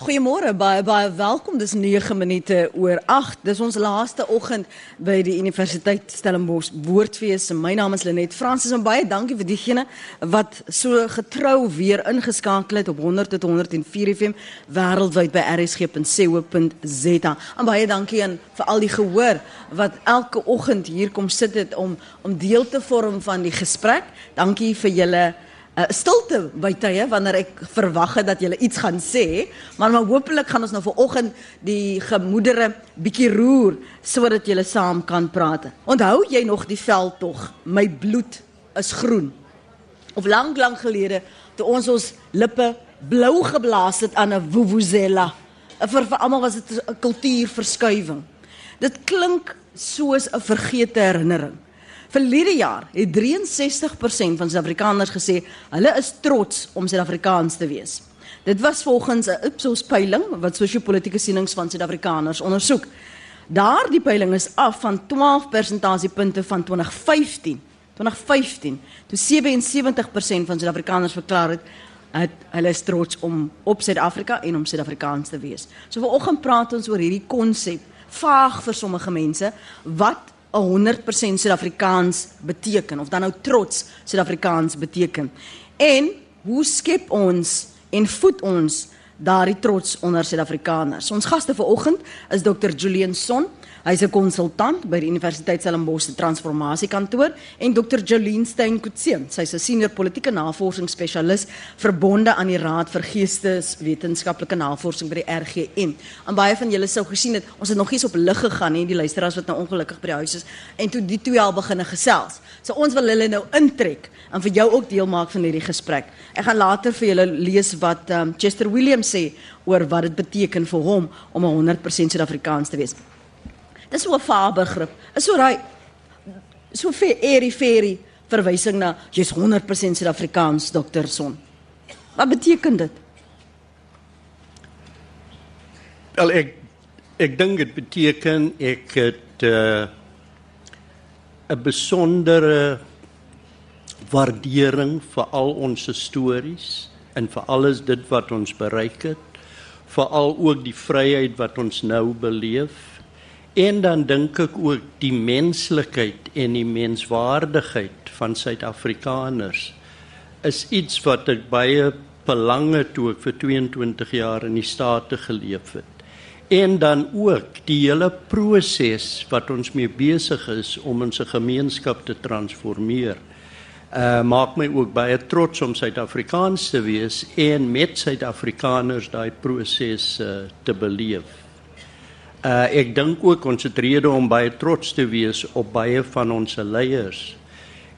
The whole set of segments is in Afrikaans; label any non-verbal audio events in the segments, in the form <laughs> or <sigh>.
Goeiemôre, baie baie welkom. Dis 9 minute oor 8. Dis ons laaste oggend by die Universiteit Stellenbosch Woordfees. My naam is Lenet Fransis en baie dankie vir diegene wat so getrou weer ingeskakel het op 100 tot 104 FM wêreldwyd by rsg.co.za. En baie dankie aan vir al die gehoor wat elke oggend hier kom sit het om om deel te vorm van die gesprek. Dankie vir julle uh, stilte by tye wanneer ek verwag het dat jy iets gaan sê, maar maar hopelik gaan ons nou vanoggend die gemoedere bietjie roer sodat jy saam kan praat. Onthou jy nog die veldtog? My bloed is groen. Of lank lank gelede toe ons ons lippe blou geblaas het aan 'n vuvuzela. Vir, vir almal was dit 'n kultuurverskuiwing. Dit klink soos 'n vergete herinnering. Verlede jaar het 63% van Suid-Afrikaners gesê hulle is trots om Suid-Afrikaans te wees. Dit was volgens 'n Ipsos peiling wat sosio-politiese sienings van Suid-Afrikaners ondersoek. Daardie peiling is af van 12 persentasiepunte van 2015. 2015 toe 77% van Suid-Afrikaners verklaar het het hulle is trots om op Suid-Afrika en om Suid-Afrikaans te wees. So vanoggend praat ons oor hierdie konsep, vaag vir sommige mense, wat 100% Suid-Afrikaans beteken of dan nou trots Suid-Afrikaans beteken. En hoe skep ons en voed ons daardie trots onder Suid-Afrikaners? Ons gaste vanoggend is Dr. Julian Son. Hy's 'n konsultant by die Universiteit Stellenbosch se transformasiekantoor en Dr. Jolien Steyn Kutse. Sy's 'n senior politieke navorsingsspesialis verbonde aan die Raad vir Geesteswetenskaplike Navorsing by die RGN. En baie van julle sou gesien het, ons het nog nie eens op lig gegaan nie, die luisteraars wat nou ongelukkig by die huis is en toe die twee al begine gesels. So ons wil hulle nou intrek en vir jou ook deel maak van hierdie gesprek. Ek gaan later vir julle lees wat um, Chester Williams sê oor wat dit beteken vir hom om 100% Suid-Afrikaans te wees. Dis so 'n vaarbegrip. Is so daai so vir eri feri verwysing na jy's 100% Suid-Afrikaans dokter Son. Wat beteken dit? Wel ek ek dink dit beteken ek het uh, 'n besondere waardering vir al ons stories en vir alles dit wat ons bereik het, veral ook die vryheid wat ons nou beleef En dan dink ek ook die menslikheid en die menswaardigheid van Suid-Afrikaners is iets wat ek baie belange toe ek vir 22 jaar in die state geleef het. En dan ook die hele proses wat ons mee besig is om ons gemeenskap te transformeer. Uh maak my ook baie trots om Suid-Afrikaans te wees en met Suid-Afrikaners daai proses uh, te beleef. Uh ek dink ook ons het rede om baie trots te wees op baie van ons leiers.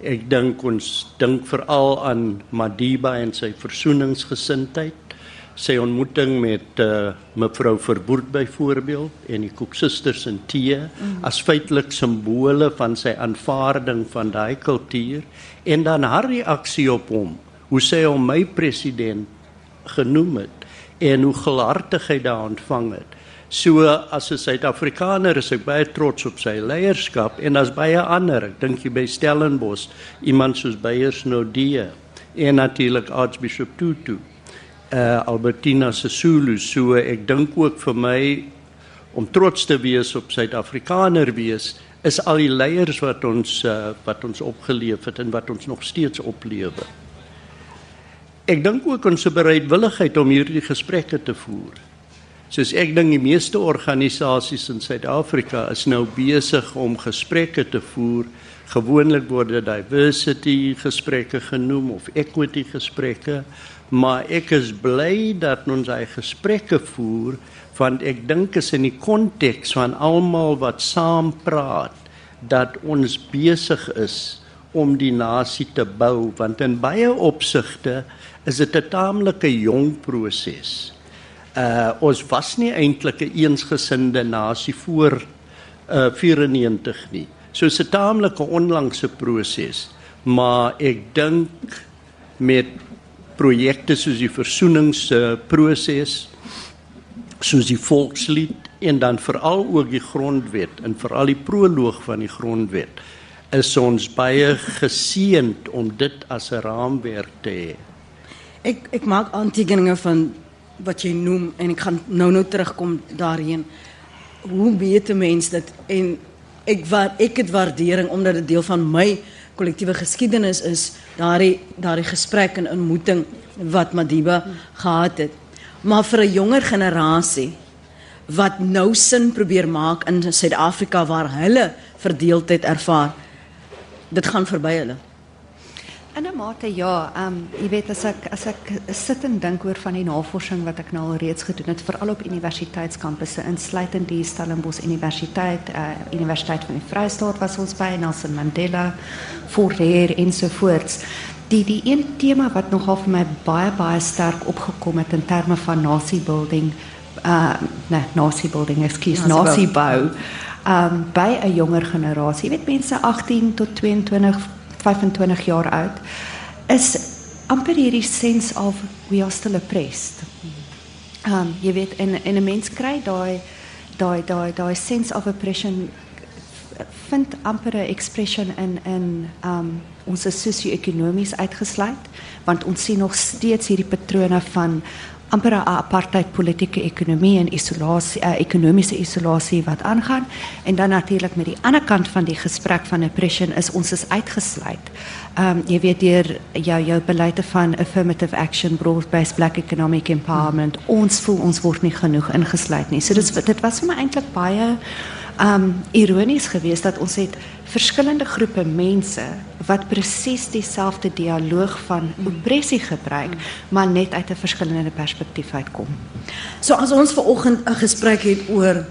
Ek dink ons dink veral aan Madiba en sy versoeningsgesindheid. Sy ontmoeting met uh mevrou Verboerd byvoorbeeld en die Koeksusters in Tee mm. as feitelik simbole van sy aanvaarding van daai kultuur en dan haar reaksie op hom. Hoe sy hom my president genoem het en hoe gelaardig hy daar ontvang het. So as 'n Suid-Afrikaner is ek baie trots op sy leierskap en as baie ander, ek dink jy by Stellenbosch, iemand soos Beyers Nodie en natuurlik Archbishop Tutu. Uh Albertina Sisulu, so ek dink ook vir my om trots te wees op Suid-Afrikaner wees is al die leiers wat ons uh, wat ons opgeleef het en wat ons nog steeds oplewe. Ek dink ook ons bereidwilligheid om hierdie gesprekke te voer soos ek dink die meeste organisasies in Suid-Afrika is nou besig om gesprekke te voer. Gewoonlik word dit diversity gesprekke genoem of equity gesprekke, maar ek is bly dat ons hy gesprekke voer want ek dink is in die konteks van almal wat saam praat dat ons besig is om die nasie te bou want in baie opsigte is dit 'n taamlike jong proses uh ons was nie eintlik 'n eensgesinde nasie voor uh 94 nie. So 'n taamlike onlangse proses, maar ek dink met projekte soos die versoeningsproses soos die volkslied en dan veral ook die grondwet en veral die proloog van die grondwet is ons baie geseënd om dit as 'n raamwerk te hê. Ek ek maak aantekeninge van wat jy noem en ek gaan nou nou terugkom daarheen. Hoe weet 'n mens dit en ek wat ek het waardering omdat dit deel van my kollektiewe geskiedenis is, daardie daardie gesprek en ontmoeting wat Madiba gehad het. Maar vir 'n jonger generasie wat nou sin probeer maak in Suid-Afrika waar hulle verdeeldheid ervaar, dit gaan verby hulle. In 'n mate ja, ehm um, jy weet as ek as ek sit en dink oor van die navorsing wat ek nou al reeds gedoen het veral op universiteitskampusse insluitend die Stellenbosch Universiteit, uh, Universiteit van die Vrystaat was ons by Nelson Mandela, Fourier ensovoorts. Die die een tema wat nogal vir my baie baie sterk opgekom het in terme van nasie building, uh nee, nasie building, ekskuus, nasie bou. Ehm um, by 'n jonger generasie, jy weet mense 18 tot 22 25 jaar oud is amper hierdie sense of we are still oppressed. Um jy weet in in 'n mens kry daai daai daai daai sense of oppression vind amper 'n expression in in um ons sosio-ekonomies uitgesluit want ons sien nog steeds hierdie patrone van amper 'n apartheid politieke ekonomie en isolasie uh, ekonomiese isolasie wat aangaan en dan natuurlik met die ander kant van die gesprek van oppression is ons is uitgesluit. Ehm um, jy weet deur jou jou beleide van affirmative action broad based black economic empowerment ons voel ons word nie genoeg ingesluit nie. So dit dit was vir my eintlik baie um, ironies geweest dat ons het verschillende groepen mensen wat precies diezelfde dialoog van oppressie gebruik, maar net uit een verschillende perspectief uitkom. So as ons vanoggend 'n gesprek het oor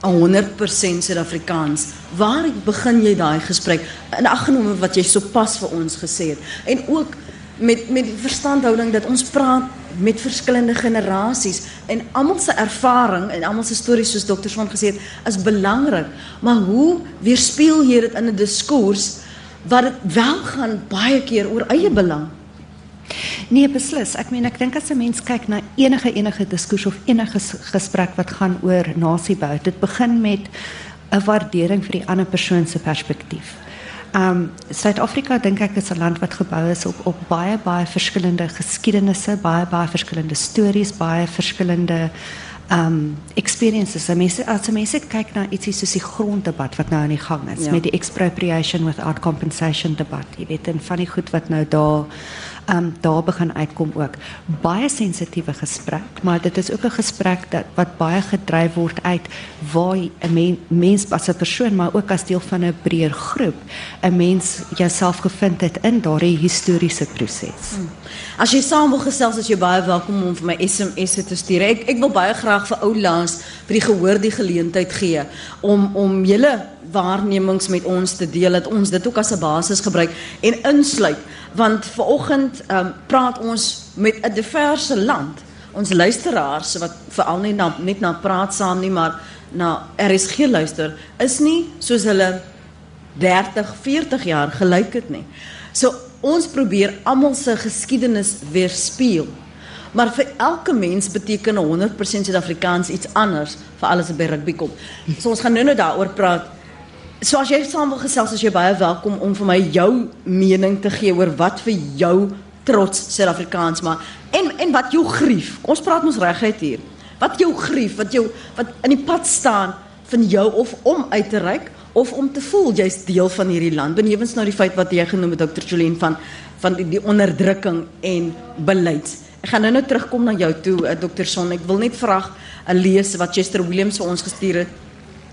100% Suid-Afrikaans, waar begin jy daai gesprek? In aggenome wat jy sopas vir ons gesê het en ook met met die verstandhouding dat ons praat met verskillende generasies en almal se ervaring en almal se stories soos dokter Swan gesê het is belangrik. Maar hoe weerspieël jy dit in 'n diskurs wat dit wel gaan baie keer oor eie belang? Nee beslis. Ek meen ek dink as 'n mens kyk na enige enige diskurs of enige gesprek wat gaan oor nasiebou dit begin met 'n waardering vir die ander persoon se perspektief Um Suid-Afrika dink ek is 'n land wat gebou is op op baie baie verskillende geskiedenisse, baie baie verskillende stories, baie verskillende um experiences. Mense as mense kyk na ietsie soos die gronddebat wat nou aan die gang is ja. met die expropriation without compensation debat. Jy weet en van die goed wat nou daar um, daar begin uitkom ook. Baie sensitiewe gesprek, maar dit is ook 'n gesprek dat wat baie gedryf word uit waar 'n men, mens as 'n persoon maar ook as deel van 'n breër groep 'n mens jouself gevind het in daardie historiese proses. Hmm. As jy saam wil gesels as jy baie welkom om vir my SMS te stuur. Ek ek wil baie graag vir ou Lans vir die gehoor die geleentheid gee om om julle waarnemings met ons te deel dat ons dit ook as 'n basis gebruik en insluit want vanoggend um, praat ons met 'n diverse land. Ons luisteraars wat veral nie na, net na praat saam nie, maar na RSG luister, is nie soos hulle 30, 40 jaar gelyk het nie. So ons probeer almal se geskiedenis weerspieël. Maar vir elke mens beteken 100% Suid-Afrikaans iets anders vir alles wat by rugby kom. So ons gaan nou-nou daaroor praat So as jy saam wil gesels, as jy baie welkom om vir my jou mening te gee oor wat vir jou trots Suid-Afrikaans maar en en wat jou grief. Ons praat mos reguit hier. Wat jou grief, wat jou wat in die pad staan van jou of om uit te reik of om te voel jy's deel van hierdie land. Benewens nou die feit wat jy genoem het Dr. Jolien van van die, die onderdrukking en beleid. Ek gaan nou nou terugkom na jou toe uh, Dr. Son. Ek wil net vraag 'n lees wat Chester Williams vir ons gestuur het.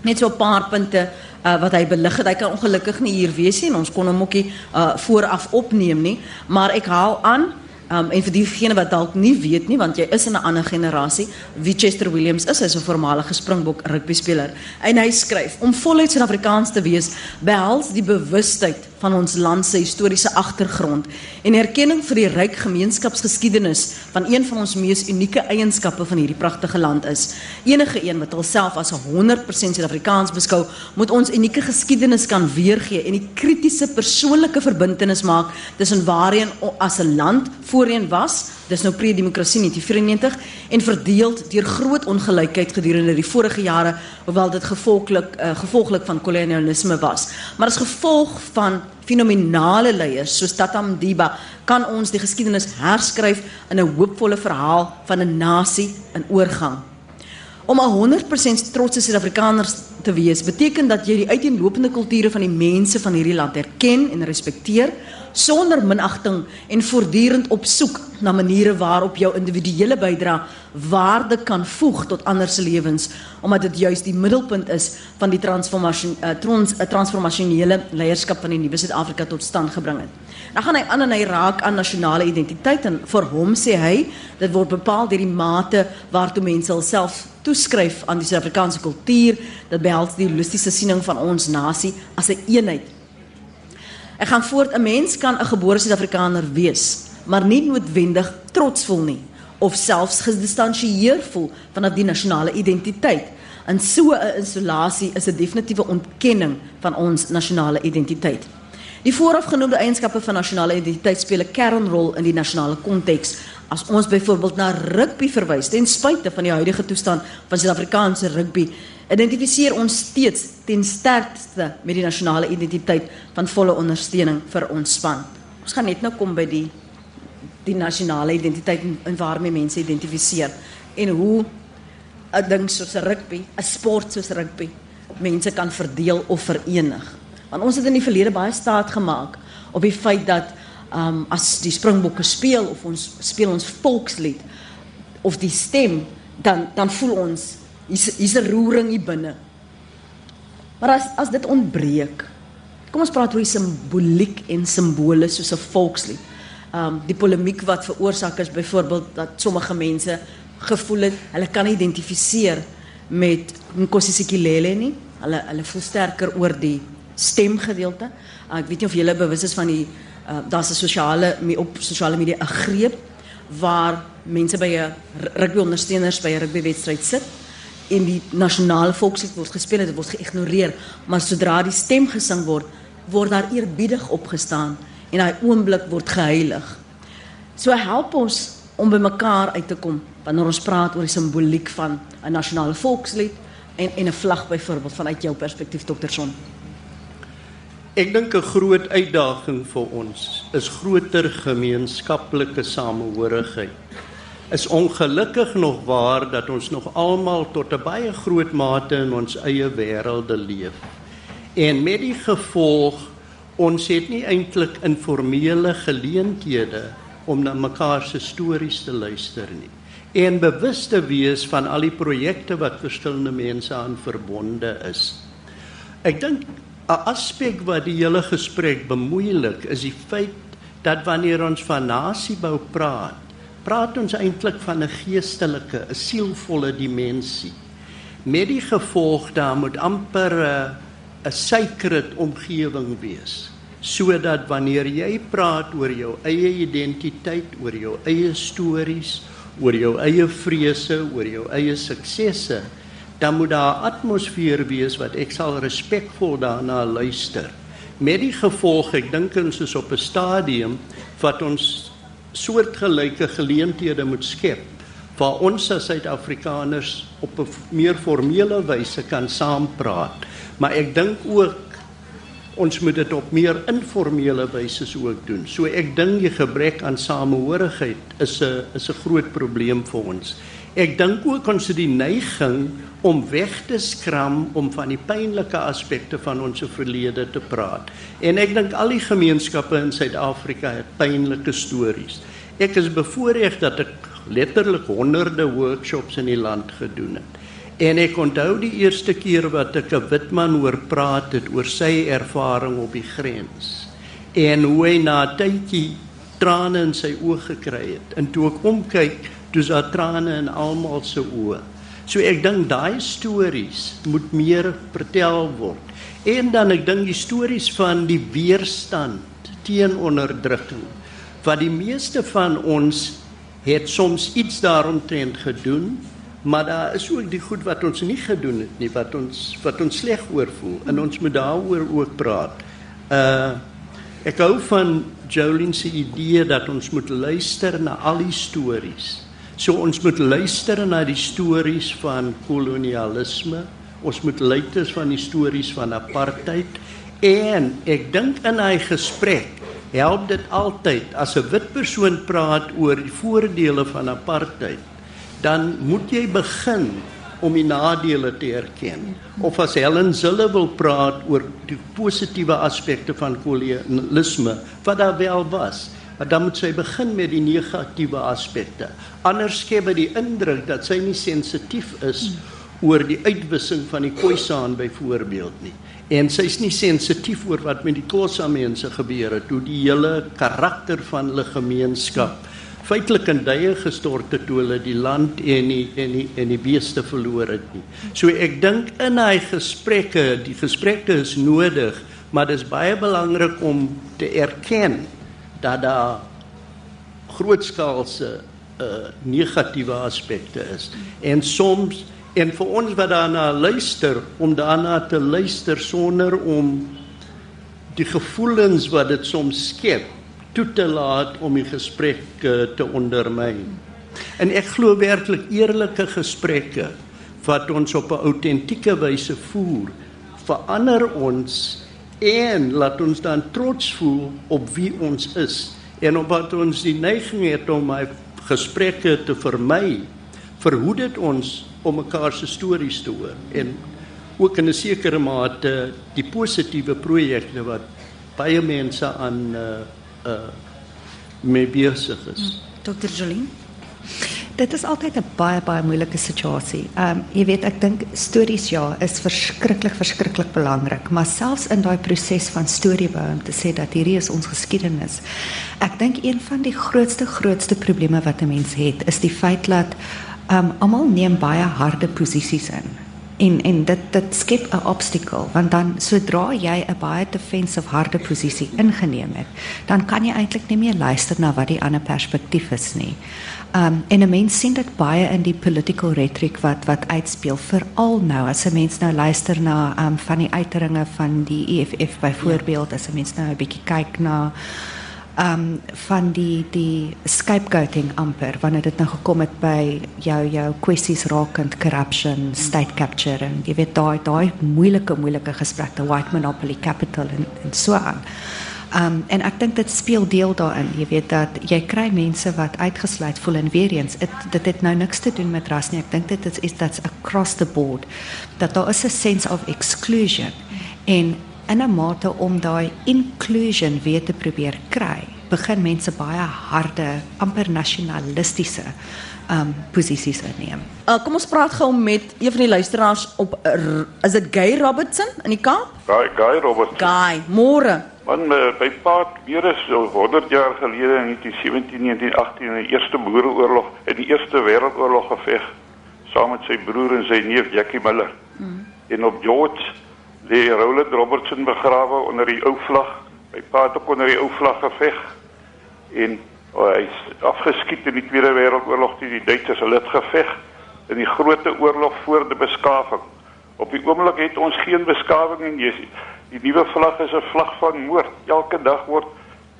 Net so 'n paar punte uh, wat hy belig het. Hy kan ongelukkig nie hier wees nie en ons kon hom ook nie uh, vooraf opneem nie, maar ek haal aan Um, en vir diegene wat dalk nie weet nie want jy is in 'n ander generasie wie Chester Williams is hy's 'n voormalige Springbok rugby speler en hy skryf om voluit Suid-Afrikaans te wees behels die bewustheid van ons land se historiese agtergrond en erkenning vir die ryk gemeenskapsgeskiedenis van een van ons mees unieke eienskappe van hierdie pragtige land is. Enige een wat homself as 100% Suid-Afrikaans beskou, moet ons unieke geskiedenis kan weergee en die kritiese persoonlike verbintenis maak tussen waarheen as 'n land voorheen was, dis nou pre-demokrasie 1994 en verdeeld deur groot ongelykheid gedurende die vorige jare, hoewel dit gevolglik uh, gevolglik van kolonialisme was. Maar as gevolg van fenominale leiers soos Tata Mdiba kan ons die geskiedenis herskryf in 'n hoopvolle verhaal van 'n nasie in oorgang. Om 'n 100% trotse Suid-Afrikaners te wees, beteken dat jy die uiteenlopende kulture van die mense van hierdie land erken en respekteer sonder minagting en voortdurend op soek na maniere waarop jou individuele bydrae waarde kan voeg tot ander se lewens omdat dit juis die middelpunt is van die transformasie uh, trans, uh, transformasionele leierskap van die nuwe Suid-Afrika tot stand gebring het. Dan gaan hy aan en hy raak aan nasionale identiteit en vir hom sê hy dit word bepaal deur die mate waartoe mense hulself toeskryf aan die Suid-Afrikaanse kultuur, dit behels die holistiese siening van ons nasie as 'n een eenheid Ek gaan voort 'n mens kan 'n gebore Suid-Afrikaner wees, maar nie noodwendig trots voel nie of selfs gedistansieer voel van 'n nasionale identiteit. En so 'n isolasie is 'n definitiewe ontkenning van ons nasionale identiteit. Die voorafgenoemde eienskappe van nasionale identiteit speel 'n kernrol in die nasionale konteks. As ons byvoorbeeld na rugby verwys, ten spyte van die huidige toestand van Suid-Afrikaanse rugby, identifiseer ons steeds ten sterkste met die nasionale identiteit van volle ondersteuning vir ons span. Ons gaan net nou kom by die die nasionale identiteit en, waarmee mense identifiseer en hoe 'n ding soos rugby, 'n sport soos rugby, mense kan verdeel of verenig. Want ons het in die verlede baie staat gemaak op die feit dat um, as die Springbokke speel of ons speel ons volkslied of die stem dan dan voel ons hier's hier's 'n roering hier binne. Maar as as dit ontbreek. Kom ons praat oor simboliek en simbole soos 'n volkslied. Um die polemiek wat veroorsaak is byvoorbeeld dat sommige mense gevoel het hulle kan identifiseer met Nkosi Sikelele nie. Hulle hulle voel sterker oor die stemgedeelte. Uh, ek weet nie of julle bewus is van die uh, daar's 'n sosiale op sosiale media 'n greep waar mense by 'n rugby ondersteuners by 'n rugby wedstryd sit en die nasionale volkslied word gespeel en dit word geïgnoreer, maar sodra die stem gesing word, word daar eerbiedig opgestaan en daai oomblik word geheilig. So help ons om by mekaar uit te kom wanneer ons praat oor die simboliek van 'n nasionale volkslied en en 'n vlag byvoorbeeld vanuit jou perspektief Dr. Son. Ek dink 'n groot uitdaging vir ons is groter gemeenskaplike samehorigheid is ongelukkig nog waar dat ons nog almal tot 'n baie groot mate in ons eie wêrelde leef. En met die gevolg ons het nie eintlik informele geleenthede om na mekaar se stories te luister nie en bewus te wees van al die projekte wat verskillende mense aan verbonde is. Ek dink 'n aspek wat die hele gesprek bemoeilik is die feit dat wanneer ons van nasiebou praat praat ons eintlik van 'n geestelike, 'n sielvolle dimensie. Met die gevolg daar moet amper 'n 'n sacred omgewing wees sodat wanneer jy praat oor jou eie identiteit, oor jou eie stories, oor jou eie vrese, oor jou eie suksesse, dan moet daar 'n atmosfeer wees wat ek sal respekvol daarna luister. Met die gevolg, ek dink ons is op 'n stadium wat ons soortgelyke geleenthede moet skep waar ons as Suid-Afrikaners op 'n meer formele wyse kan saampraat. Maar ek dink ook ons moet dit op meer informele wyse ook doen. So ek dink die gebrek aan samehorigheid is 'n is 'n groot probleem vir ons. Ek dink ook ons het die neiging om weg te skram om van die pynlike aspekte van ons verlede te praat. En ek dink al die gemeenskappe in Suid-Afrika het pynlike stories. Ek is bevoorreg dat ek letterlik honderde workshops in die land gedoen het. En ek onthou die eerste keer wat ek 'n wit man hoor praat het oor sy ervaring op die grens. En hoe hy na tydjie trane in sy oë gekry het. En toe ek omkyk dis daar trane in almal se oë. So ek dink daai stories moet meer vertel word. En dan ek dink die stories van die weerstand teen onderdrukking wat die meeste van ons het soms iets daaromtrent gedoen, maar daar is ook die goed wat ons nie gedoen het nie wat ons wat ons sleg oorvoel en ons moet daaroor ook praat. Uh ek hou van Jolene se idee dat ons moet luister na al die stories So ons moet luister na die stories van kolonialisme. Ons moet luister van die stories van apartheid En ek dink in hy gesprek help dit altyd as 'n wit persoon praat oor die voordele van apartheid, dan moet jy begin om die nadele te erken. Of as Helen Zille wil praat oor die positiewe aspekte van kolonialisme, wat daar wel was, maar dan moet sy begin met die negatiewe aspekte. Anders skep dit die indruk dat sy nie sensitief is oor die uitwissing van die Khoisan byvoorbeeld nie. En sy's nie sensitief oor wat met die Xhosa mense gebeur het, hoe die hele karakter van hulle gemeenskap feitelik in duie gestort het toe hulle die land en die en die en die beeste verloor het nie. So ek dink in hy gesprekke, die gesprekke is nodig, maar dit is baie belangrik om te erken dat daar grootskaalse uh negatiewe aspekte is. En soms en vir ons wat daarna luister om daarna te luister sonder om die gevoelens wat dit soms skep toe te laat om die gesprek uh, te ondermyn. En ek glo werklik eerlike gesprekke wat ons op 'n autentieke wyse voer, verander ons en laat ons dan trots voel op wie ons is en op wat ons die neiging het om my gesprekke te vermy verhoed dit ons om mekaar se stories te hoor en ook in 'n sekere mate die positiewe projekte wat baie mense aan uh uh mee besig is. Dr. Jolien Dit is altyd 'n baie baie moeilike situasie. Ehm um, jy weet ek dink stories ja is verskriklik verskriklik belangrik, maar selfs in daai proses van storiebou om te sê dat hierdie is ons geskiedenis. Ek dink een van die grootste grootste probleme wat 'n mens het is die feit dat ehm um, almal neem baie harde posisies in. En en dit dit skep 'n obstacle want dan sodra jy 'n baie defensive harde posisie ingeneem het, dan kan jy eintlik nie meer luister na wat die ander perspektief is nie. Um en 'n mens sien dit baie in die political rhetoric wat wat uitspeel veral nou as 'n mens nou luister na um van die uiteringe van die EFF byvoorbeeld ja. as 'n mens nou 'n bietjie kyk na um van die die scapegoating amper wanneer dit nou gekom het by jou jou kwessies rakend corruption, state capture en jy weet daai daai moeilike moeilike gesprekke white monopoly capital en en so aan. Um en ek dink dit speel deel daarin. Jy weet dat jy kry mense wat uitgesluit voel en weer eens it, dit het nou niks te doen met ras nie. Ek dink dit is that's across the board dat daar is 'n sense of exclusion en in 'n mate om daai inclusion weer te probeer kry. Begin mense baie harde, amper nasionalistiese um posisies inneem. Uh, kom ons praat gou met een van die luisteraars op uh, is dit Guy Robertson in die Kaap? Guy Guy Robertson. Guy, môre. Man by Paat weer is so 100 jaar gelede in 1917 1918 in die eerste boereoorlog in die eerste wêreldoorlog geveg saam met sy broer en sy neef Jackie Miller. Mm. En op George lê Roland Robertson begrawe onder die ou vlag. By Paat ook onder die ou vlag geveg. En oh, hy is afgeskiet in die Tweede Wêreldoorlog teen die Duitsers. Hulle het geveg in die groot oorlog voor die beskawing. Op die oomblik het ons geen beskawing en jy Die nuwe vlag is 'n vlag van moord. Elke dag word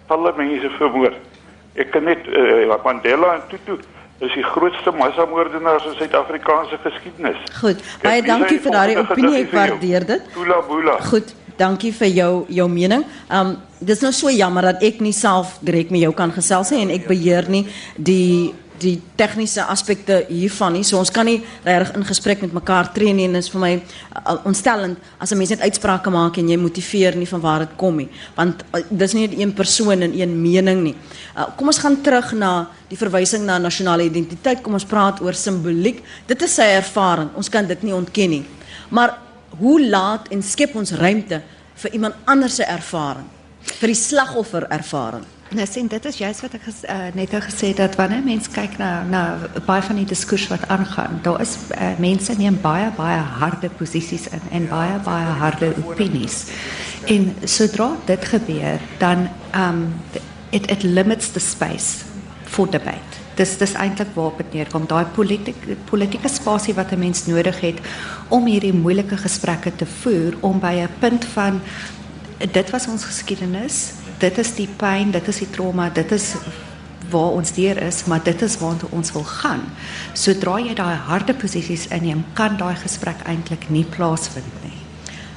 talle mense vermoor. Ek kan net uh, Mandela en Tutu is die grootste massamoordenaars in Suid-Afrikaanse geskiedenis. Goed. Baie Kijk, dankie vir daardie opinie. Ek waardeer dit. Bula bula. Goed. Dankie vir jou jou mening. Um dis nou so jammer dat ek nie self direk met jou kan gesels nie en ek beheer nie die die tegniese aspekte hiervan nie. So ons kan nie regtig in gesprek met mekaar tree nie en dit is vir my uh, ontstellend as 'n mens net uitsprake maak en jy motiveer nie van waar dit kom nie. Want uh, dis nie een persoon en een mening nie. Uh, kom ons gaan terug na die verwysing na nasionale identiteit. Kom ons praat oor simboliek. Dit is sy ervaring. Ons kan dit nie ontken nie. Maar hoe laat en skep ons ruimte vir iemand anders se ervaring? Vir die slagoffer ervaring. Nou sien dit is juist wat ges, uh, net nou gesê dat wanneer mense kyk na na baie van die diskurs wat aangaan, daar is uh, mense neem baie baie harde posisies in en baie baie harde opinies. En sodra dit gebeur, dan um it it limits the space for debate. Dis dis eintlik waar dit neerkom, daai politieke politieke spasie wat 'n mens nodig het om hierdie moeilike gesprekke te voer om by 'n punt van dit was ons geskiedenis dit is die pyn, dit is die trauma, dit is waar ons deur is, maar dit is waartoe ons wil gaan. Sodra jy daai harde posisies inneem, kan daai gesprek eintlik nie plaasvind nie.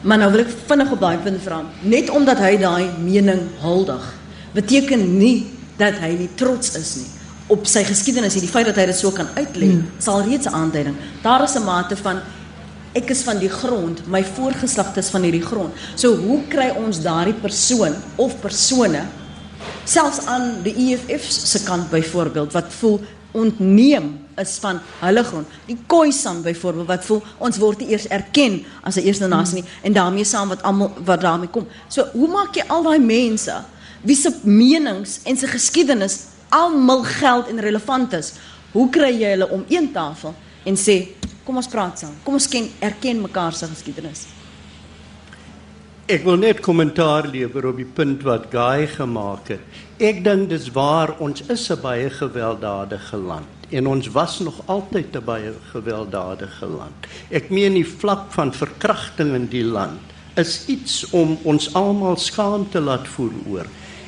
Maar nou wil ek vinnig op daai punt vra. Net omdat hy daai mening huldig, beteken nie dat hy nie trots is nie op sy geskiedenis nie. Die feit dat hy dit so kan uitlê, hmm. sal reeds 'n aanduiding. Daar is 'n mate van ek is van die grond, my voorgeslagte is van hierdie grond. So hoe kry ons daardie persoon of persone selfs aan die EFF se kant byvoorbeeld wat voel ontneem is van hulle grond. Die Khoisan byvoorbeeld wat voel ons word eers erken as 'n eerste nasie nie en daarmee saam wat almal wat daarmee kom. So hoe maak jy al daai mense wie se menings en se geskiedenis almal geld en relevant is? Hoe kry jy hulle om een tafel en sê kom ons praat saam. Kom ons ken erken mekaar se geskiedenis. Ek wil net kommentaar lewer op die punt wat Guy gemaak het. Ek dink dis waar ons is 'n baie gewelddadige land en ons was nog altyd 'n baie gewelddadige land. Ek meen die vlak van verkrachting in die land is iets om ons almal skaam te laat voel oor.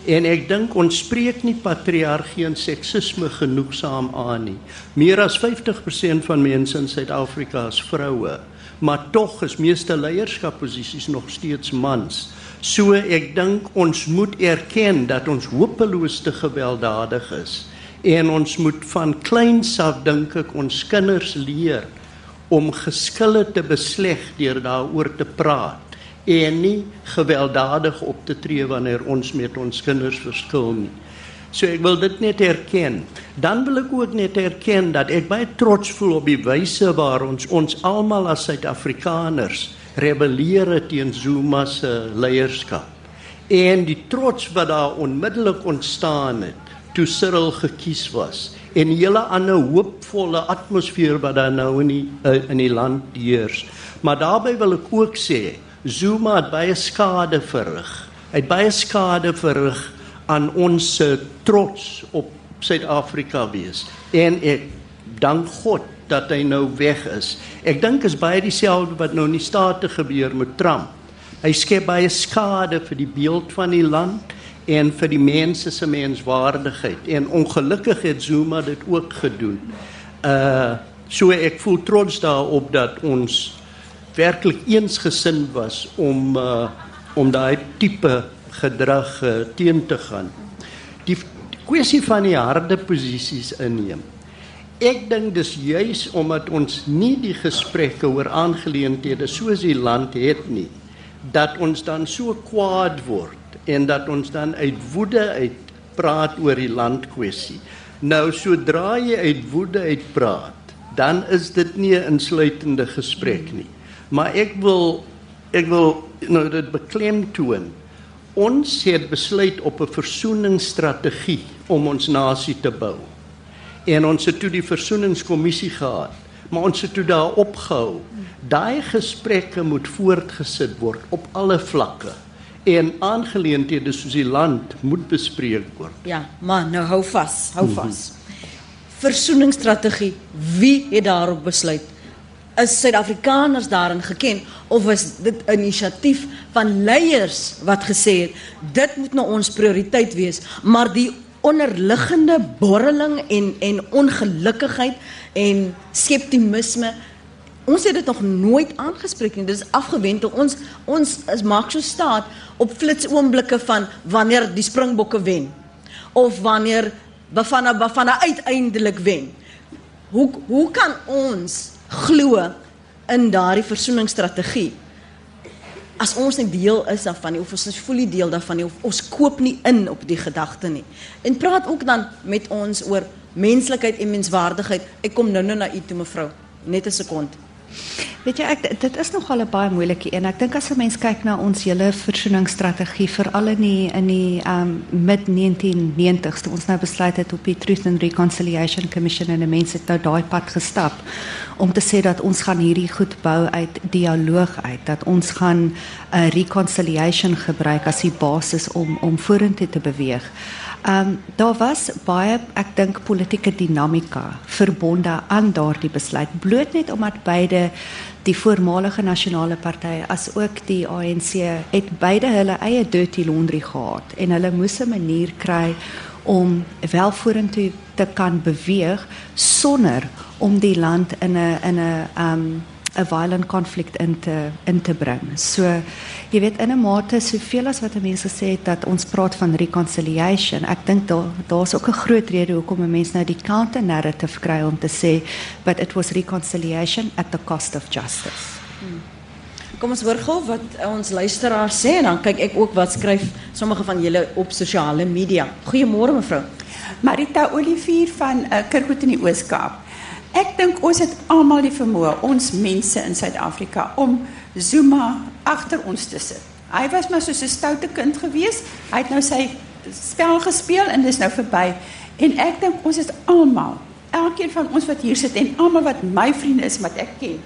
En ek dink ons spreek nie patriargie en seksisme genoegsaam aan nie. Meer as 50% van mense in Suid-Afrika is vroue maar tog is meeste leierskapposisies nog steeds mans. So ek dink ons moet erken dat ons hopeloos te gewelddadig is en ons moet van kleins af dink ek ons kinders leer om geskille te besleg deur daaroor te praat en nie gewelddadig op te tree wanneer ons met ons kinders verskil nie. So ek wil dit net erken. Dan wil ek ook net erken dat ek baie trots voel op die wyse waar ons ons almal as Suid-Afrikaners rebelleer teen Zuma se leierskap. En die trots wat daar onmiddellik ontstaan het toe Cyril gekies was en die hele ander hoopvolle atmosfeer wat daar nou in die uh, in die land heers. Maar daarbey wil ek ook sê Zuma het baie skade verrig. Hy het baie skade verrig aan ons trots op Suid-Afrika wees. En ek dank God dat hy nou weg is. Ek dink is baie dieselfde wat nou in die state gebeur met Trump. Hy skep baie skade vir die beeld van die land en vir die mense se menswaardigheid. En ongelukkig het Zuma dit ook gedoen. Uh so ek voel trots daarop dat ons werklik eensgesind was om uh om daai tipe gedrag uh, teen te gaan. Die kwessie van die harde posisies inneem. Ek dink dis juis omdat ons nie die gesprekke oor aangeleenthede soos die land het nie dat ons dan so kwaad word en dat ons dan uit woede uit praat oor die landkwessie. Nou sodra jy uit woede uit praat, dan is dit nie 'n insluitende gesprek nie. Maar ek wil ek wil nou dit beklemtoon ons het besluit op 'n versoeningsstrategie om ons nasie te bou. En ons het toe die versoeningskommissie gehad, maar ons het toe daar opgehou. Daai gesprekke moet voortgesit word op alle vlakke en aangeleenthede soos die land moet bespreek word. Ja, maar nou hou vas, hou vas. Mm -hmm. Versoeningsstrategie, wie het daarop besluit? Is Suid-Afrikaners daarin geken of is dit 'n inisiatief van leiers wat gesê het dit moet nou ons prioriteit wees? Maar die onderliggende borreling en en ongelukkigheid en skeptisisme ons het dit nog nooit aangespreek nie. Dis afgewentel ons ons is maak so staat op flits oomblikke van wanneer die springbokke wen of wanneer Bafana Bafana uiteindelik wen. Hoe hoe kan ons glo in daardie versoeningsstrategie. As ons nie deel is daarvan nie of ons is volle deel daarvan nie of ons koop nie in op die gedagte nie. En praat ook dan met ons oor menslikheid en menswaardigheid. Ek kom nou-nou na u toe mevrou. Net 'n sekond. Weet jy ek dit is nogal 'n baie moeilike een. Ek dink as 'n mens kyk na ons hele versoeningsstrategie veral in die in die um mid 1990s toe ons nou besluit het op die Truth and Reconciliation Commission en mense het nou daai pad gestap om te sê dat ons gaan hierdie goed bou uit dialoog uit dat ons gaan 'n uh, reconciliation gebruik as die basis om om vorentoe te beweeg. Ehm um, daar was baie ek dink politieke dinamika verbonde aan daardie besluit. Bloot net omdat beide die voormalige nasionale partye as ook die ANC het beide hulle eie dirty laundry gehad en hulle moes 'n manier kry om wel vorentoe te kan beweeg sonder om die land in 'n in 'n ehm um, 'n violent conflict in te in te bring. So jy weet in 'n mate soveel as wat mense sê dat ons praat van reconciliation. Ek dink daar daar's ook 'n groot rede hoekom mense nou die counter narrative kry om te sê but it was reconciliation at the cost of justice. Hmm. Kom ons hoor gou wat ons luisteraars sê en dan kyk ek ook wat skryf sommige van julle op sosiale media. Goeiemôre mevrou. Marita Olivier van uh, Kirkwood in die Oos-Kaap. Ek dink ons het almal die vermoë, ons mense in Suid-Afrika om Zuma agter ons te sit. Hy was maar soos 'n stoute kind gewees. Hy het nou sy spel gespeel en dis nou verby. En ek dink ons is almal, elkeen van ons wat hier sit en almal wat my vriende is wat ek ken,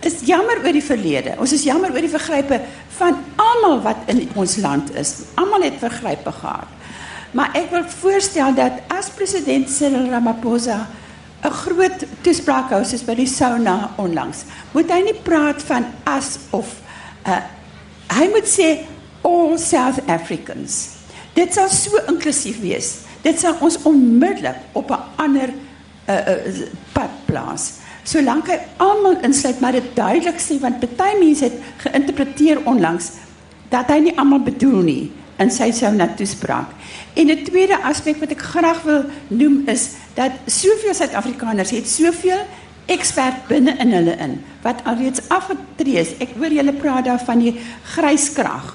is jammer oor die verlede. Ons is jammer oor die vergrype van almal wat in ons land is. Almal het vergrype gehad. Maar ek wil voorstel dat as president Cyril Ramaphosa 'n groot toespraak hou soos by die sauna onlangs. Moet hy nie praat van as of uh hy moet sê all South Africans. Dit sal so inklusief wees. Dit sal ons onmiddellik op 'n ander uh, uh pad plaas. Solank hy almal insluit, maar dit duidelik sê want baie mense het geïnterpreteer onlangs dat hy nie almal bedoel nie in sy sauna toespraak. En 'n tweede aspek wat ek graag wil noem is dat soveel Suid-Afrikaners het soveel ekspert binne in hulle in wat alreeds afgetree is. Ek hoor julle praat daar van die gryskrag.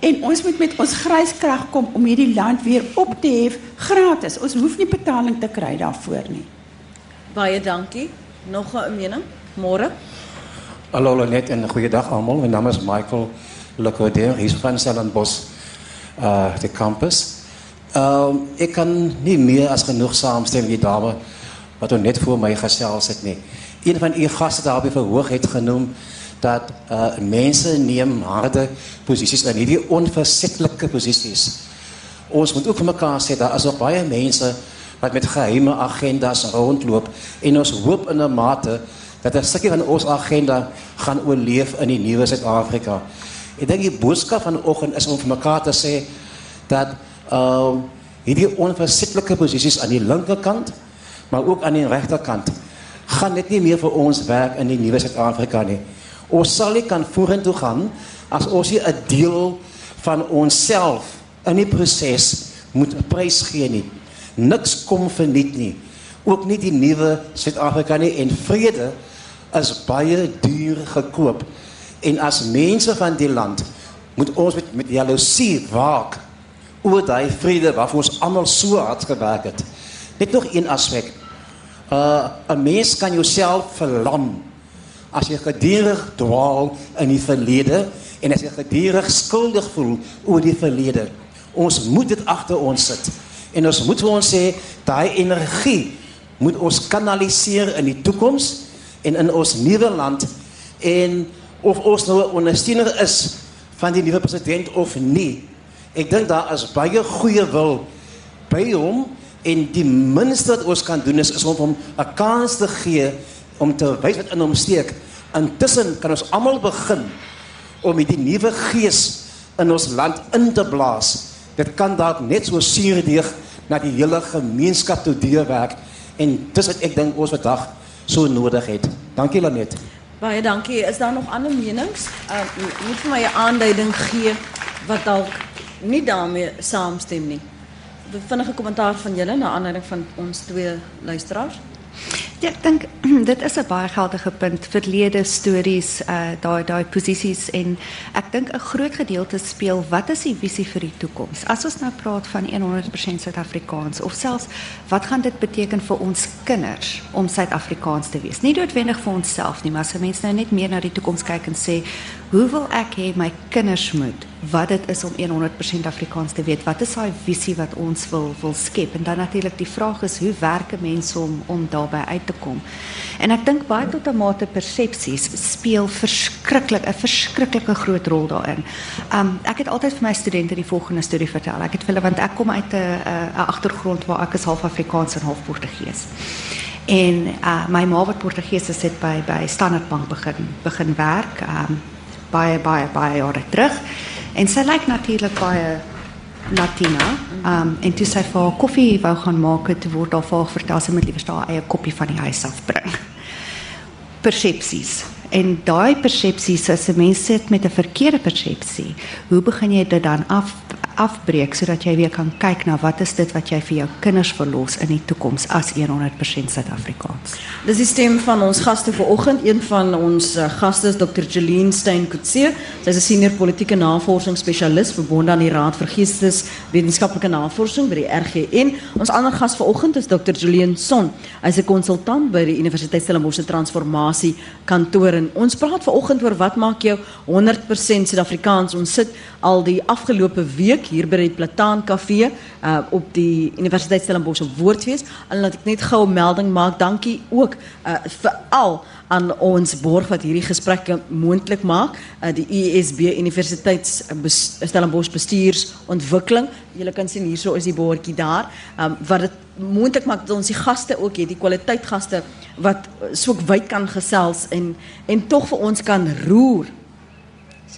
En ons moet met ons gryskrag kom om hierdie land weer op te hef gratis. Ons hoef nie betaling te kry daarvoor nie. Baie dankie. Nog 'n mening? Môre. Hallo net en goeiedag almal. My naam is Michael Lecoder, hier van Stellenbosch, uh die campus. Ehm um, ek kan nie meer as genoeg saamstem met die dame wat hom net voor my gesels het nie. Een van u gaste daar by verhoog het genoem dat uh mense neem harde posisies in hierdie onversettelike posisies. Ons moet ook vir mekaar sê daar is nog baie mense wat met geheime agendas rondloop en ons hoop in 'n mate dat 'n stukkie van ons agenda gaan oorleef in die nuwe Suid-Afrika. Ek dink die boodskap vanoggend is om vir mekaar te sê dat uh, hierdie onversettelike posisies aan die linkerkant, maar ook aan die regterkant gaan dit nie meer vir ons werk in die nuwe Suid-Afrika nie. Ons sal nie kan vorentoe gaan as ons nie 'n deel van onsself in die proses moet prys gee nie. Niks kom verniet nie. Ook nie die nuwe Suid-Afrika nie en vrede is baie duur gekoop. En as mense van die land moet ons met met jaloesie waak oor daai vrede waarvoor ons almal so hard gewerk het. Net nog een aspek. Uh 'n mens kan jouself verlam as jy gedurig dwaal in die verlede en as jy gedurig skuldig voel oor die verlede. Ons moet dit agter ons sit. En ons moet vir ons sê daai energie moet ons kanaliseer in die toekoms en in ons nuwe land en of ons nou 'n ondersteuner is van die nuwe president of nie Ek dink daar is baie goeie wil by hom en die minste wat ons kan doen is, is om hom 'n kans te gee om te wys wat in hom steek. Intussen kan ons almal begin om met die nuwe gees in ons land in te blaas. Dit kan dalk net so suurdeeg na die hele gemeenskap toe deurwerk en dis wat ek dink ons vandag so nodig het. Dankie Lanet. Baie dankie. Is daar nog ander menings? Uh moet vir my 'n aanduiding gee wat dalk nie daarmee saamstem nie. Vinnige kommentaar van julle na aanleiding van ons twee luisteraars. Ja, ek dink <clears throat> dit is 'n baie geldige punt. Verlede stories, uh daai daai posisies en ek dink 'n groot gedeelte speel wat is die visie vir die toekoms? As ons nou praat van 100% Suid-Afrikaans of selfs wat gaan dit beteken vir ons kinders om Suid-Afrikaans te wees? Nie noodwendig vir onsself nie, maar as mense nou net meer na die toekoms kyk en sê, hoe wil ek hê my kinders moet wat dit is om 100% Afrikaans te weet? Wat is daai visie wat ons wil wil skep? En dan natuurlik die vraag is hoe werk 'n mens om om daarbey uit te kom? En ek dink baie tot 'n mate persepsies speel verskriklik 'n verskriklike groot rol daarin. Um ek het altyd vir my studente die volgende storie vertel. Ek het hulle want ek kom uit 'n 'n agtergrond waar ek is half Afrikaans en half Portugees. En uh my ma wat Portugees is het by by Standard Bank begin begin werk. Um baie baie baie jare terug. En sy lyk natuurlik baie Latina. Um en toe sy vir haar koffie wou gaan maak, het word daar vir haar vertel sy moet liewer haar eie koppie van die huis af bring. Persepsies. En daai persepsies as 'n mens sit met 'n verkeerde persepsie, hoe begin jy dit dan af afbreek sodat jy weer kan kyk na wat is dit wat jy vir jou kinders verlos in die toekoms as 100% Suid-Afrikaans. Dis die stem van ons gaste vanoggend. Een van ons uh, gaste is Dr. Jeline Stein Kutse. Sy is 'n senior politieke navorsingsspesialis verbonde aan die Raad vir Geesteswetenskaplike Navorsing by die RGN. Ons ander gas vanoggend is Dr. Julian Son. Hy's 'n konsultant by die Universiteit Stellenbosch se transformasie kantoor en ons praat vanoggend oor wat maak jou 100% Suid-Afrikaans. Ons sit al die afgelope week hier by die Plataan Kafee uh, op die Universiteit Stellenbosch op Woordfees. En laat ek net gou 'n melding maak. Dankie ook uh, vir al aan ons borg wat hierdie gesprekke moontlik maak, uh, die USB Universiteits Stellenbosch bestuursontwikkeling. Julle kan sien hierso is die bordjie daar. Um, wat dit moontlik maak dat ons die gaste ook het, die kwaliteit gaste wat so wyd kan gesels en en tog vir ons kan roer.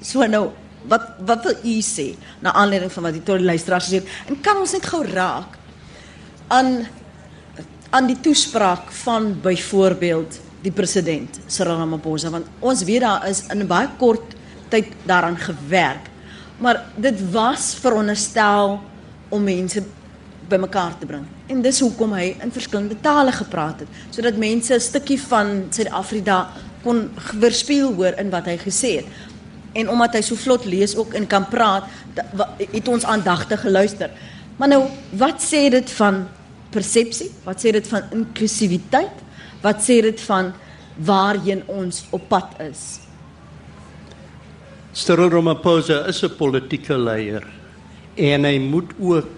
So nou wat wat wil u sê na aanleiding van wat die tot luisteraars sê en kan ons net gou raak aan aan die toespraak van byvoorbeeld die president Cyril Ramaphosa? Want ons weet daar is in baie kort tyd daaraan gewerk maar dit was veronderstel om mense bymekaar te bring. En dis hoekom hy in verskillende tale gepraat het sodat mense 'n stukkie van Suid-Afrika kon weerspieël hoor in wat hy gesê het en omdat hy so vlot lees ook en kan praat, het ons aandagtig geluister. Maar nou, wat sê dit van persepsie? Wat sê dit van inklusiwiteit? Wat sê dit van waarheen ons op pad is? Cyril Ramaphosa is 'n politieke leier en hy moet ook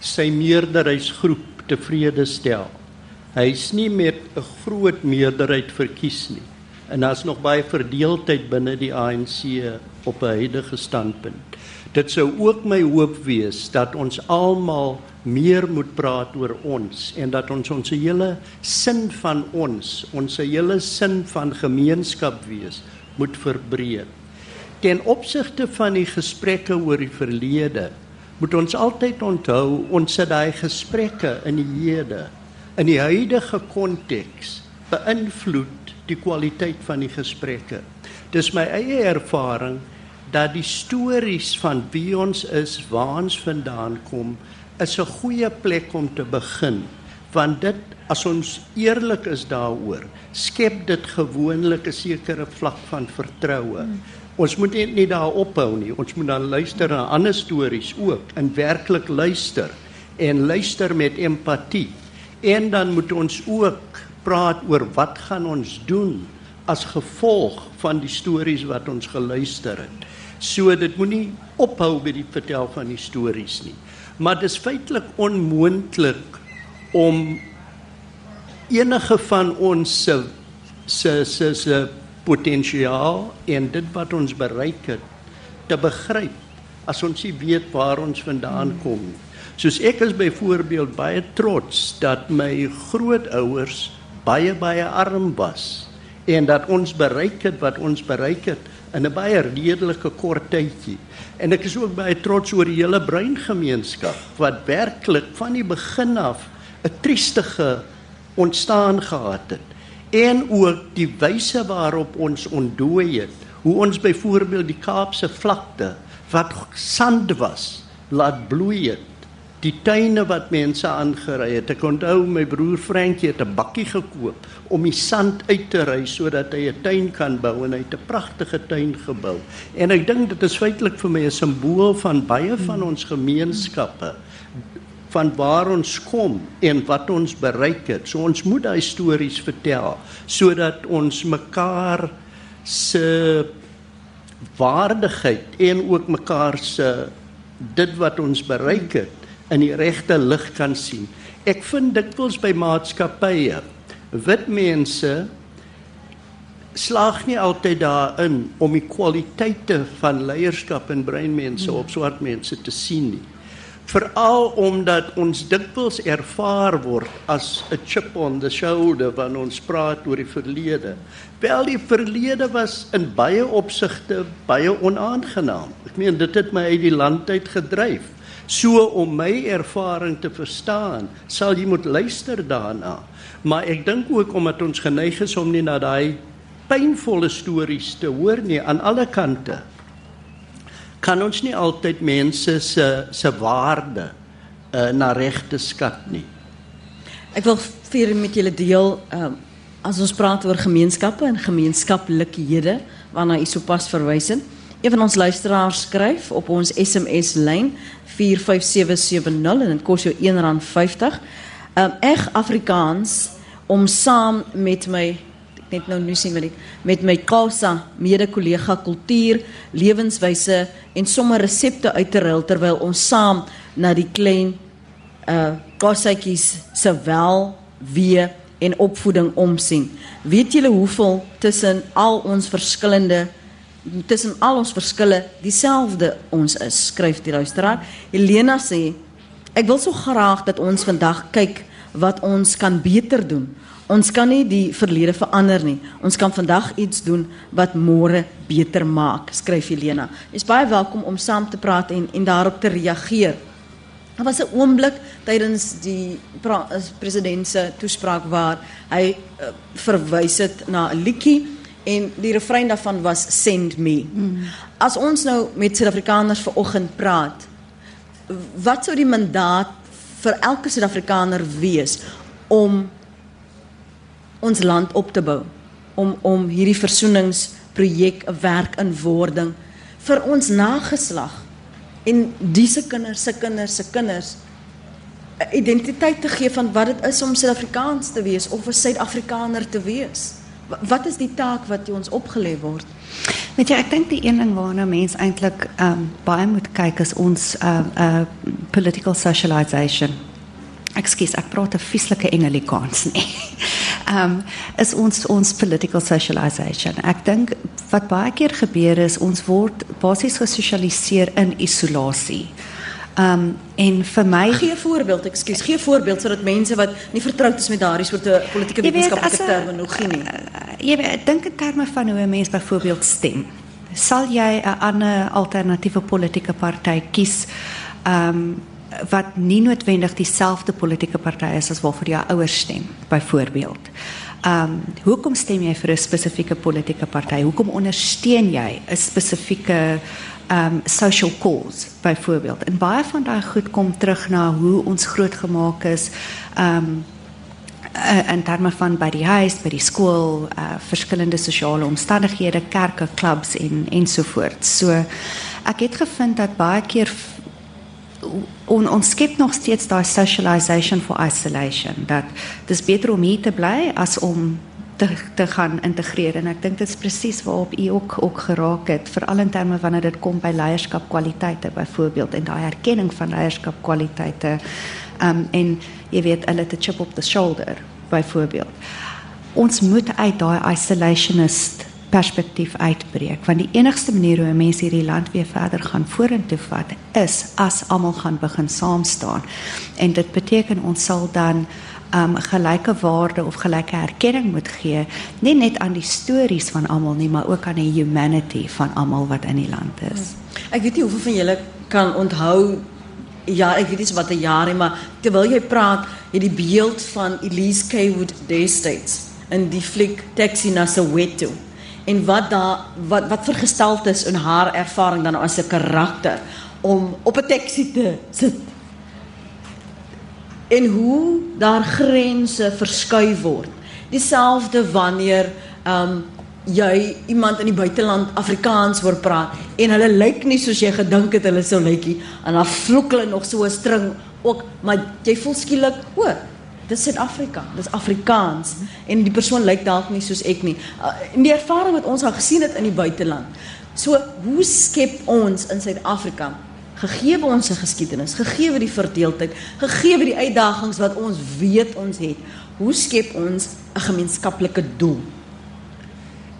sy meerderheidsgroep tevrede stel. Hy's nie met 'n groot meerderheid verkies nie en daar's nog baie verdeeldheid binne die ANC op 'n huidige standpunt. Dit sou ook my hoop wees dat ons almal meer moet praat oor ons en dat ons ons hele sin van ons, ons hele sin van gemeenskap wees, moet verbreek. Ten opsigte van die gesprekke oor die verlede, moet ons altyd onthou ons het daai gesprekke in die hede in die huidige konteks beïnvloed die kwaliteit van die gesprekke. Dis my eie ervaring dat die stories van wie ons is, waar ons vandaan kom, is 'n goeie plek om te begin. Want dit as ons eerlik is daaroor, skep dit gewoonlik 'n sekere vlak van vertroue. Hmm. Ons moet net nie daar ophou nie. Ons moet dan luister na ander stories ook, en werklik luister en luister met empatie. En dan moet ons ook praat oor wat gaan ons doen as gevolg van die stories wat ons geluister het. So dit moenie ophou by die vertel van die stories nie. Maar dit is feitelik onmoontlik om enige van ons se se se se potensiaal en dit wat ons bereik het te begryp as ons nie weet waar ons vandaan kom nie. Soos ek is byvoorbeeld baie trots dat my grootouers baie baie arm was en dat ons bereik het wat ons bereik het in 'n baie redelike kort tydjie. En ek is ook baie trots oor die hele breingemeenskap wat werklik van die begin af 'n triestige ontstaan gehad het en ook die wyse waarop ons ontdooi het. Hoe ons byvoorbeeld die Kaapse vlakte wat sand was, laat bloei het die tuine wat mense aangery het. Ek onthou my broer Frankie het 'n bakkie gekoop om die sand uit te ry sodat hy 'n tuin kan bou en hy het 'n pragtige tuin gebou. En ek dink dit is feitelik vir my 'n simbool van baie van ons gemeenskappe van waar ons kom en wat ons bereik het. So ons moet daai stories vertel sodat ons mekaar se waardigheid en ook mekaar se dit wat ons bereik het in die regte lig kan sien. Ek vind dikwels by maatskappye wit mense slaag nie altyd daarin om die kwaliteite van leierskap en breinmense op swart mense te sien nie. Veral omdat ons dikwels ervaar word as 'n chip on the shoulder wanneer ons praat oor die verlede. Wel die verlede was in baie opsigte baie onaangenaam. Ek meen dit het my uit die land uit gedryf. So om my ervaring te verstaan, sal jy moet luister daarna. Maar ek dink ook omdat ons geneig is om nie na daai pynvolle stories te hoor nie aan alle kante. Kan ons nie altyd mense se se waarde uh, na regte skat nie. Ek wil vir met julle deel um, as ons praat oor gemeenskappe en gemeenskaplikhede waarna u sopas verwys het. Een van ons luisteraars skryf op ons SMS lyn 45770 en dit kos jou R1.50. Ehm um, eg Afrikaans om saam met my net nou nu sien wil ek met my Kasa mede kollega kultuur, lewenswyse en sommer resepte uit te ruil terwyl ons saam na die klein uh Kasaatjies se wel, wee en opvoeding omsien. Weet julle hoeveel tussen al ons verskillende tussen al ons verskille dieselfde ons is, skryf die luisteraar. Helena sê ek wil so graag dat ons vandag kyk wat ons kan beter doen. Ons kan nie die verlede verander nie. Ons kan vandag iets doen wat môre beter maak, skryf Helena. Jy is baie welkom om saam te praat en en daarop te reageer. Daar was 'n oomblik tydens die president se toespraak waar hy uh, verwys het na 'n liedjie en die refrein daarvan was send me. Mm. As ons nou met Suid-Afrikaners vanoggend praat, wat sou die mandaat vir elke Suid-Afrikaner wees om ons land op te bou? Om om hierdie versoeningsprojek 'n werk in wording vir ons nageslag en disse kinders se kinders se kinders 'n identiteit te gee van wat dit is om Suid-Afrikaans te wees of 'n Suid-Afrikaner te wees. Wat is die taak wat ons opgelê word? Weet jy, ek dink die een ding waarna mense eintlik um, baie moet kyk is ons uh uh political socialization. Ekskuus, ek praat 'n vieslike Engelikaans nie. <laughs> Ehm um, is ons ons political socialization. Ek dink wat baie keer gebeur is ons word basies gesosialiseer in isolasie. Ehm um, en vir my gee 'n voorbeeld, ekskuus, gee 'n voorbeeld sodat mense wat nie vertroud is met daardie soort politieke wetenskaplike terminologie nie. Jy weet, dink in terme van hoe 'n mens byvoorbeeld stem. Sal jy 'n ander alternatiewe politieke party kies? Ehm um, wat nie noodwendig dieselfde politieke party is as waarvoor jou ouers stem, byvoorbeeld. Ehm um, hoekom stem jy vir 'n spesifieke politieke party? Hoekom ondersteun jy 'n spesifieke um social cause byvoorbeeld. En baie van daai goed kom terug na hoe ons grootgemaak is um in terme van by die huis, by die skool, uh verskillende sosiale omstandighede, kerke, klubs en ensovoorts. So ek het gevind dat baie keer on, ons skep nog steeds daai socialization for isolation dat dis beter om hier te bly as om te te gaan integreer. En ek dink dit is presies waarop u ook ook geraak het veral in terme wanneer dit kom by leierskapkwaliteite byvoorbeeld en daai erkenning van leierskapkwaliteite. Um en jy weet hulle te chip op the shoulder byvoorbeeld ons moet uit daai isolationist perspektief uitbreek want die enigste manier hoe mense hierdie land weer verder gaan vorentoe vat is as almal gaan begin saam staan en dit beteken ons sal dan um gelyke waarde of gelyke erkenning moet gee, nie net aan die stories van almal nie, maar ook aan die humanity van almal wat in die land is. Ek weet nie hoeveel van julle kan onthou ja, ek weet nie wat 'n jaar nie, maar terwyl jy praat, het die beeld van Elise Kaywood Day States in die fliek Taxi na Soweto en wat daar wat wat vergesteld is in haar ervaring dan as 'n karakter om op 'n taxi te sit en hoe daar grense verskuif word. Dieselfde wanneer ehm um, jy iemand in die buiteland Afrikaans hoor praat en hulle lyk nie soos jy gedink het hulle sou lyk nie en dan vloek hulle nog so 'n string ook maar jy voel skielik o dis Suid-Afrika dis Afrikaans en die persoon lyk dalk nie soos ek nie uh, en die ervaring wat ons al gesien het in die buiteland so hoe skep ons in Suid-Afrika gegee ons se geskiedenis, gegee die verdeeldheid, gegee die uitdagings wat ons weet ons het, hoe skep ons 'n gemeenskaplike doel?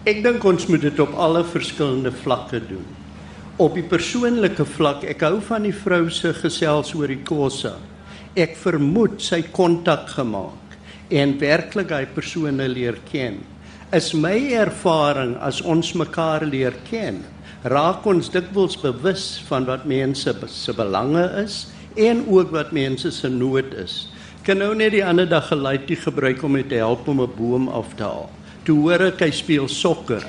Ek dink ons moet dit op alle verskillende vlakke doen. Op die persoonlike vlak, ek hou van die vrou se gesels oor die kosse. Ek vermoed sy kontak gemaak en werklik hy persone leer ken. Is my ervaring as ons mekaar leer ken, raak ons dikwels bewus van wat mense se belange is en ook wat mense se nood is. Kan nou net die ander dag geluidjie gebruik om te help om 'n boom af te haal. Toe hoor ek hy speel sokker.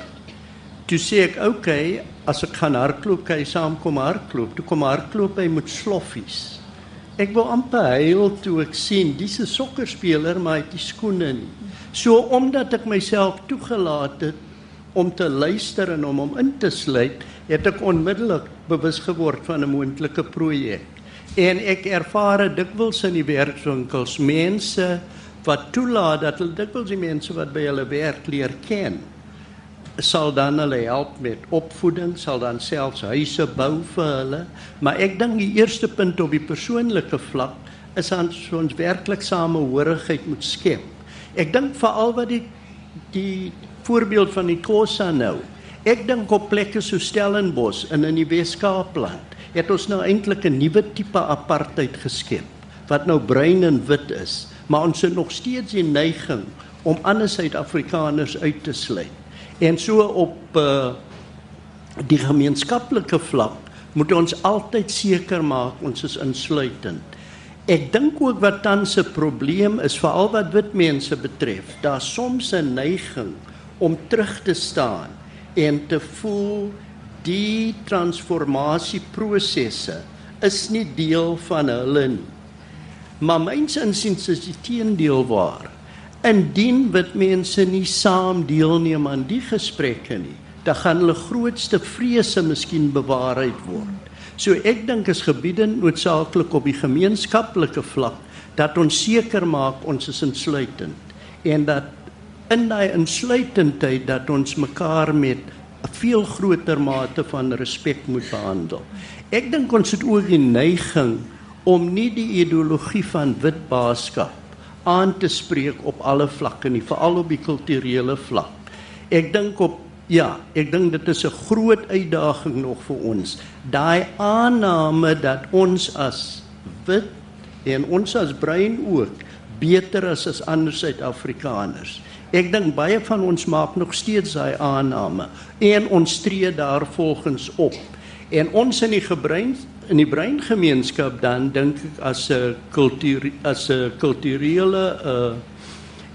Toe sê ek, "Oké, okay, as ek gaan hardloop, kan jy saamkom hardloop." Toe kom hardloop hy met sloffies. Ek wou amper huil toe ek sien dis 'n sokkerspeler maar hy het die skoene nie. So omdat ek myself toegelaat het om te luister en om hom in te sluit, het ek onmiddellik bewus geword van 'n moontlike projek. En ek ervaar dikwels in die werkswinkels mense wat toelaat dat hulle dikwels die mense wat by hulle werk leer ken sal dan hulle help met opvoeding, sal dan selfs huise bou vir hulle, maar ek dink die eerste punt op die persoonlike vlak is aan ons werklik samehorigheid moet skep. Ek dink veral wat die die voorbeeld van die Kosa nou. Ek dink op plekke so Stellenbosch en in die Weskaapland het ons nou eintlik 'n nuwe tipe apartheid geskep wat nou bruin en wit is, maar ons het nog steeds die neiging om ander Suid-Afrikaners uit te sluit. En so op uh, die gemeenskaplike vlak moet ons altyd seker maak ons is insluitend. Ek dink ook wat tans 'n probleem is veral wat wit mense betref, daar soms 'n neiging om terug te staan en te voel die transformasieprosesse is nie deel van hulle nie. Maar myns insiens is die teendeel waar. Indien wit mense nie saam deelneem aan die gesprekke nie, dan gaan hulle grootste vrese miskien bewaarheid word. So ek dink is gebiede noodsaaklik op die gemeenskaplike vlak dat ons seker maak ons is insluitend en dat in daai insluitendheid dat ons mekaar met 'n veel groter mate van respek moet behandel. Ek dink ons het ook die neiging om nie die ideologie van wit baaskap aan te spreek op alle vlakke nie, veral op die kulturele vlak. Ek dink op ja, ek dink dit is 'n groot uitdaging nog vir ons. Daai aanname dat ons as wit en ons as bruin ook beter is as ander Suid-Afrikaners. Ek dink baie van ons maak nog steeds daai aanname en ons tree daarvolgens op. En ons in die gebrein in die breingemeenskap dan dink ek as 'n kultuur as 'n kulturele uh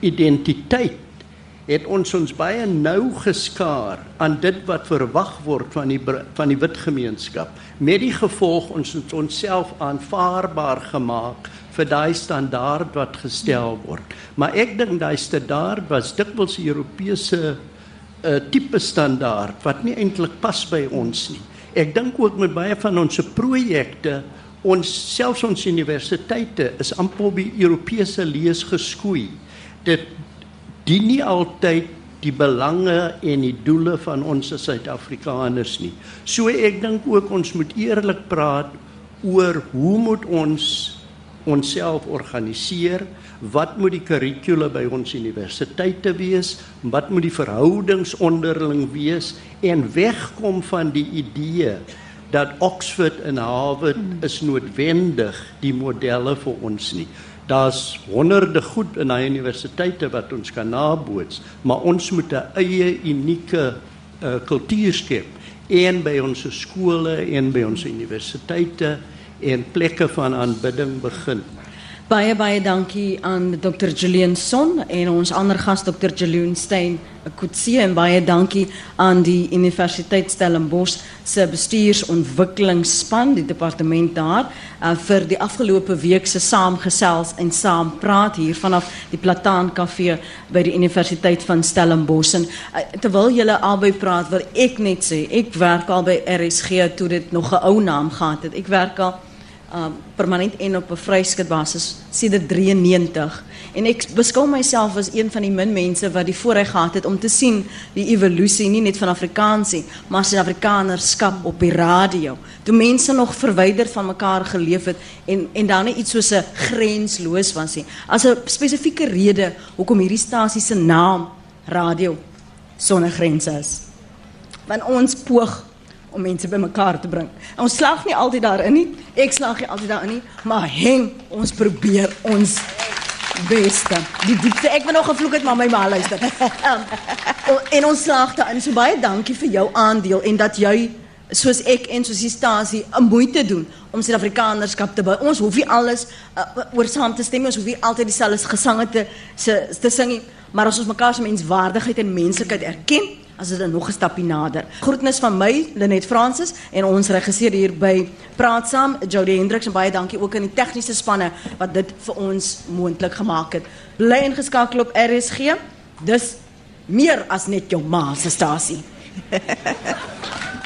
identiteit het ons ons baie nou geskaar aan dit wat verwag word van die van die wit gemeenskap met die gevolg ons het onsself aanvaarbaar gemaak vir daai standaard wat gestel word maar ek dink daai standaard was dikwels Europese 'n uh, tipe standaard wat nie eintlik pas by ons nie Ek dink ook met baie van ons projekte, ons selfs ons universiteite is amper die Europese lees geskoei. Dit dien nie altyd die belange en die doele van ons as Suid-Afrikaners nie. So ek dink ook ons moet eerlik praat oor hoe moet ons onsself organiseer? Wat moet die kurrikule by ons universiteite wees? Wat moet die verhoudings onderling wees en wegkom van die idee dat Oxford en Harvard is noodwendig die modelle vir ons nie. Daar's honderde goed in daai universiteite wat ons kan naboots, maar ons moet 'n eie unieke uh, kultuur skep en by ons skole en by ons universiteite en plekke van aanbidding begin. Baie baie dankie aan Dr. Julian Son en ons ander gas Dr. Julian Stein. Ekutsie en baie dankie aan die Universiteit Stellenbosch se bestuursontwikkelingsspan, die departement daar, uh, vir die afgelope week se saamgesels en saam praat hier vanaf die Plataan Kafee by die Universiteit van Stellenbosch. En uh, terwyl julle albei praat, wil ek net sê, ek werk al by RSG toe dit nog 'n ou naam gehad het. Ek werk al um, permanent en op 'n vryskutbasis sedert 93 en ek beskou myself as een van die min mense wat die voorreg gehad het om te sien die evolusie nie net van Afrikaans nie maar se Afrikanerskap op die radio. Toe mense nog verwyderd van mekaar geleef het en en dan net iets soos 'n grensloos was nie. As 'n spesifieke rede hoekom hierdie stasie se naam radio sonder grense is. Want ons poog om mense bymekaar te bring. En ons slag nie altyd daarin nie. Ek slag nie altyd daarin nie, maar heng, ons probeer ons beste. Die diepte ek wil nog gevloek het maar my ma luister. <laughs> Um, en ons slag daarin. So baie dankie vir jou aandeel en dat jy soos ek en soos die stasie 'n moeite doen om Suid-Afrikanerskap te bou. Ons hoef nie alles uh, oor saam te stem, ons hoef nie altyd dieselfde gesange te se te sing nie, maar as ons mekaar se menswaardigheid en menslikheid erken, as dan nog 'n stapie nader. Groetnis van my, Lenet Francis en ons regisseur hier by Praat Saam, Jody Hendriks en baie dankie ook aan die tegniese spanne wat dit vir ons moontlik gemaak het. Bly ingeskakel op RSG. Dis meer as net jou ma se stasie. <laughs>